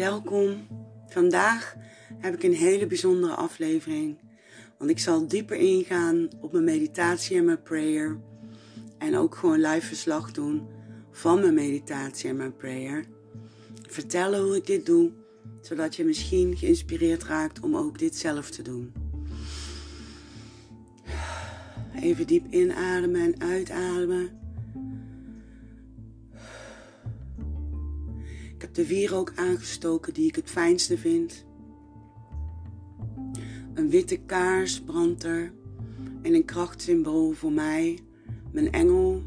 Welkom. Vandaag heb ik een hele bijzondere aflevering. Want ik zal dieper ingaan op mijn meditatie en mijn prayer. En ook gewoon live verslag doen van mijn meditatie en mijn prayer. Vertellen hoe ik dit doe, zodat je misschien geïnspireerd raakt om ook dit zelf te doen. Even diep inademen en uitademen. De wierook aangestoken die ik het fijnste vind. Een witte kaars brandt er en een krachtsymbool voor mij, mijn engel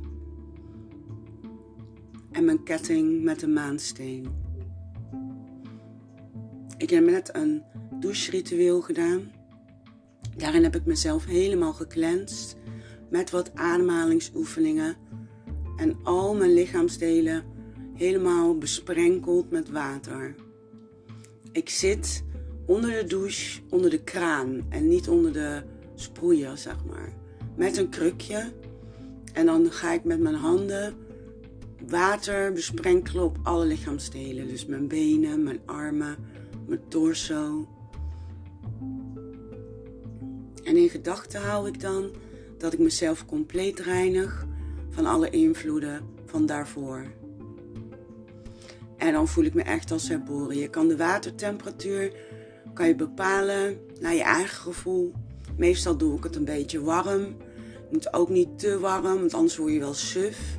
en mijn ketting met een maansteen. Ik heb net een doucheritueel gedaan. Daarin heb ik mezelf helemaal geklenst met wat ademhalingsoefeningen en al mijn lichaamsdelen helemaal besprenkeld met water. Ik zit onder de douche, onder de kraan en niet onder de sproeier, zeg maar. Met een krukje. En dan ga ik met mijn handen water besprenkelen op alle lichaamsdelen. Dus mijn benen, mijn armen, mijn torso. En in gedachten hou ik dan dat ik mezelf compleet reinig van alle invloeden van daarvoor. En dan voel ik me echt als herboren. Je kan de watertemperatuur kan je bepalen naar je eigen gevoel. Meestal doe ik het een beetje warm. Moet ook niet te warm, want anders word je wel suf.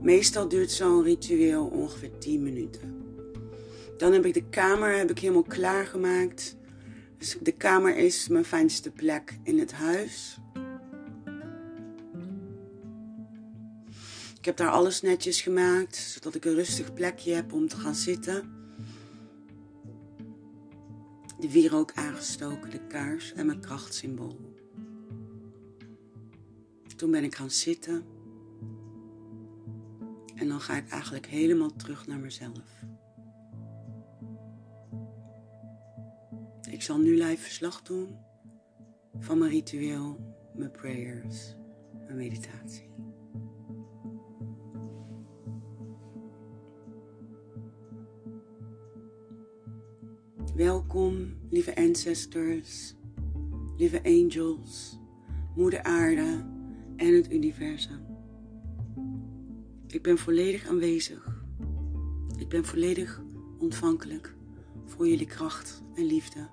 Meestal duurt zo'n ritueel ongeveer 10 minuten. Dan heb ik de kamer heb ik helemaal klaargemaakt. Dus de kamer is mijn fijnste plek in het huis. Ik heb daar alles netjes gemaakt, zodat ik een rustig plekje heb om te gaan zitten. De wierook aangestoken, de kaars en mijn krachtsymbool. Toen ben ik gaan zitten. En dan ga ik eigenlijk helemaal terug naar mezelf. Ik zal nu live verslag doen van mijn ritueel, mijn prayers, mijn meditatie. Welkom, lieve ancestors, lieve angels, moeder aarde en het universum. Ik ben volledig aanwezig. Ik ben volledig ontvankelijk voor jullie kracht en liefde.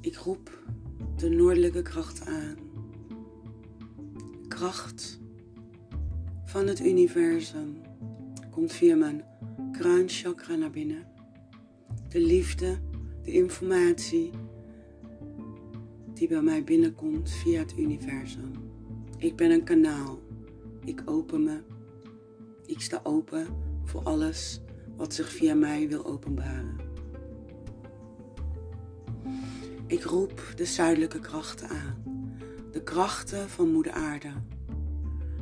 Ik roep de noordelijke kracht aan. Kracht van het universum komt via mijn kruinchakra naar binnen. De liefde, de informatie die bij mij binnenkomt via het universum. Ik ben een kanaal. Ik open me. Ik sta open voor alles wat zich via mij wil openbaren. Ik roep de zuidelijke krachten aan. De krachten van Moeder Aarde.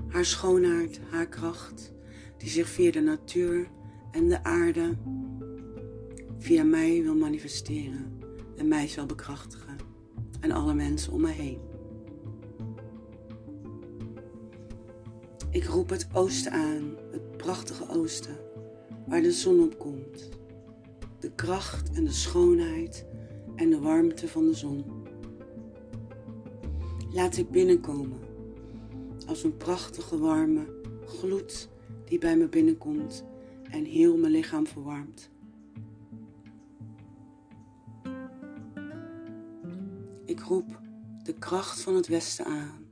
Haar schoonheid, haar kracht die zich via de natuur en de aarde via mij wil manifesteren en mij zal bekrachtigen en alle mensen om me heen. Ik roep het oosten aan, het prachtige oosten, waar de zon op komt. De kracht en de schoonheid en de warmte van de zon. Laat ik binnenkomen als een prachtige warme gloed die bij me binnenkomt en heel mijn lichaam verwarmt. Ik roep de kracht van het westen aan,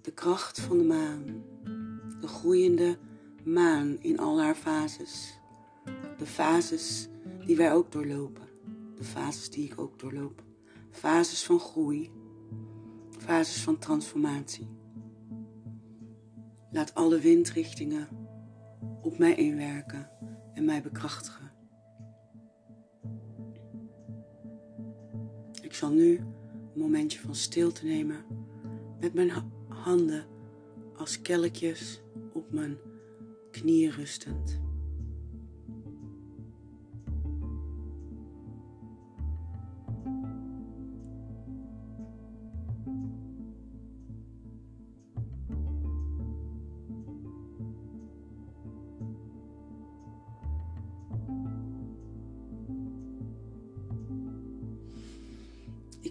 de kracht van de maan, de groeiende maan in al haar fases, de fases die wij ook doorlopen, de fases die ik ook doorloop, fases van groei, fases van transformatie. Laat alle windrichtingen op mij inwerken en mij bekrachtigen. Ik zal nu een momentje van stilte nemen met mijn handen als kelkjes op mijn knieën rustend.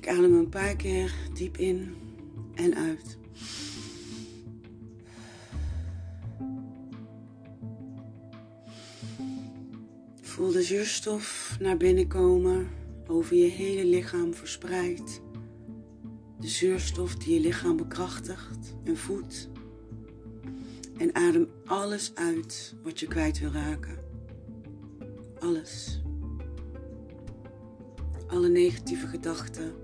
Ik adem een paar keer diep in en uit. Voel de zuurstof naar binnen komen, over je hele lichaam verspreid. De zuurstof die je lichaam bekrachtigt en voedt. En adem alles uit wat je kwijt wil raken. Alles. Alle negatieve gedachten.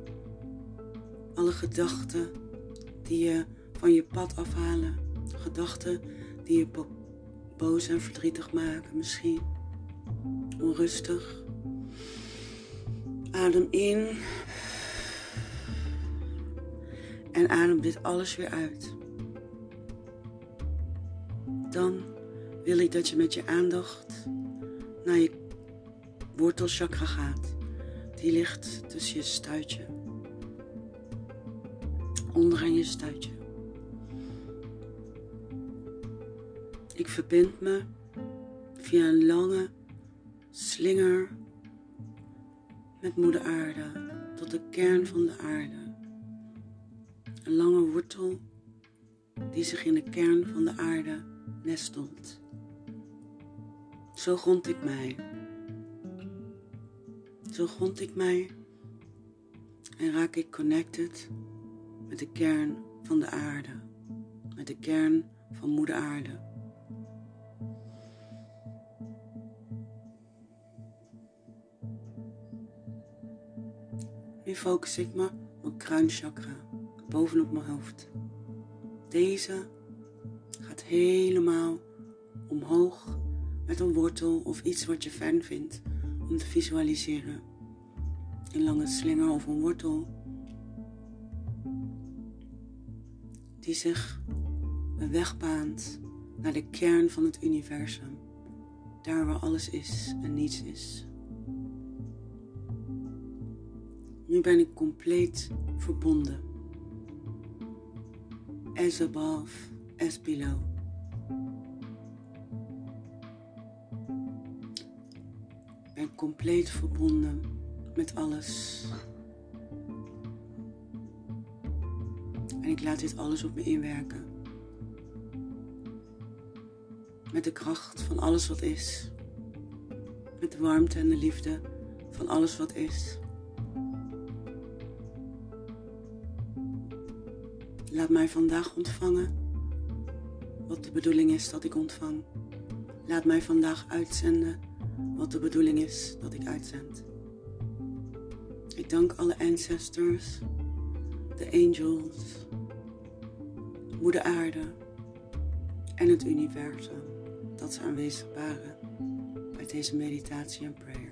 Alle gedachten die je van je pad afhalen. Gedachten die je boos en verdrietig maken misschien. Onrustig. Adem in. En adem dit alles weer uit. Dan wil ik dat je met je aandacht naar je wortelchakra gaat. Die ligt tussen je stuitje. Onderaan je stuitje. Ik verbind me via een lange slinger met moeder aarde tot de kern van de aarde. Een lange wortel die zich in de kern van de aarde nestelt. Zo grond ik mij. Zo grond ik mij en raak ik connected met de kern van de aarde, met de kern van moeder aarde. Nu focus ik me op mijn kruinchakra bovenop mijn hoofd. Deze gaat helemaal omhoog met een wortel of iets wat je fijn vindt om te visualiseren. Een lange slinger of een wortel die zich een weg baant naar de kern van het universum, daar waar alles is en niets is. Nu ben ik compleet verbonden. As above, as below. Ik ben compleet verbonden met alles. En ik laat dit alles op me inwerken. Met de kracht van alles wat is. Met de warmte en de liefde van alles wat is. Laat mij vandaag ontvangen wat de bedoeling is dat ik ontvang. Laat mij vandaag uitzenden wat de bedoeling is dat ik uitzend. Ik dank alle ancestors, de angels, moeder aarde en het universum dat ze aanwezig waren bij deze meditatie en prayer.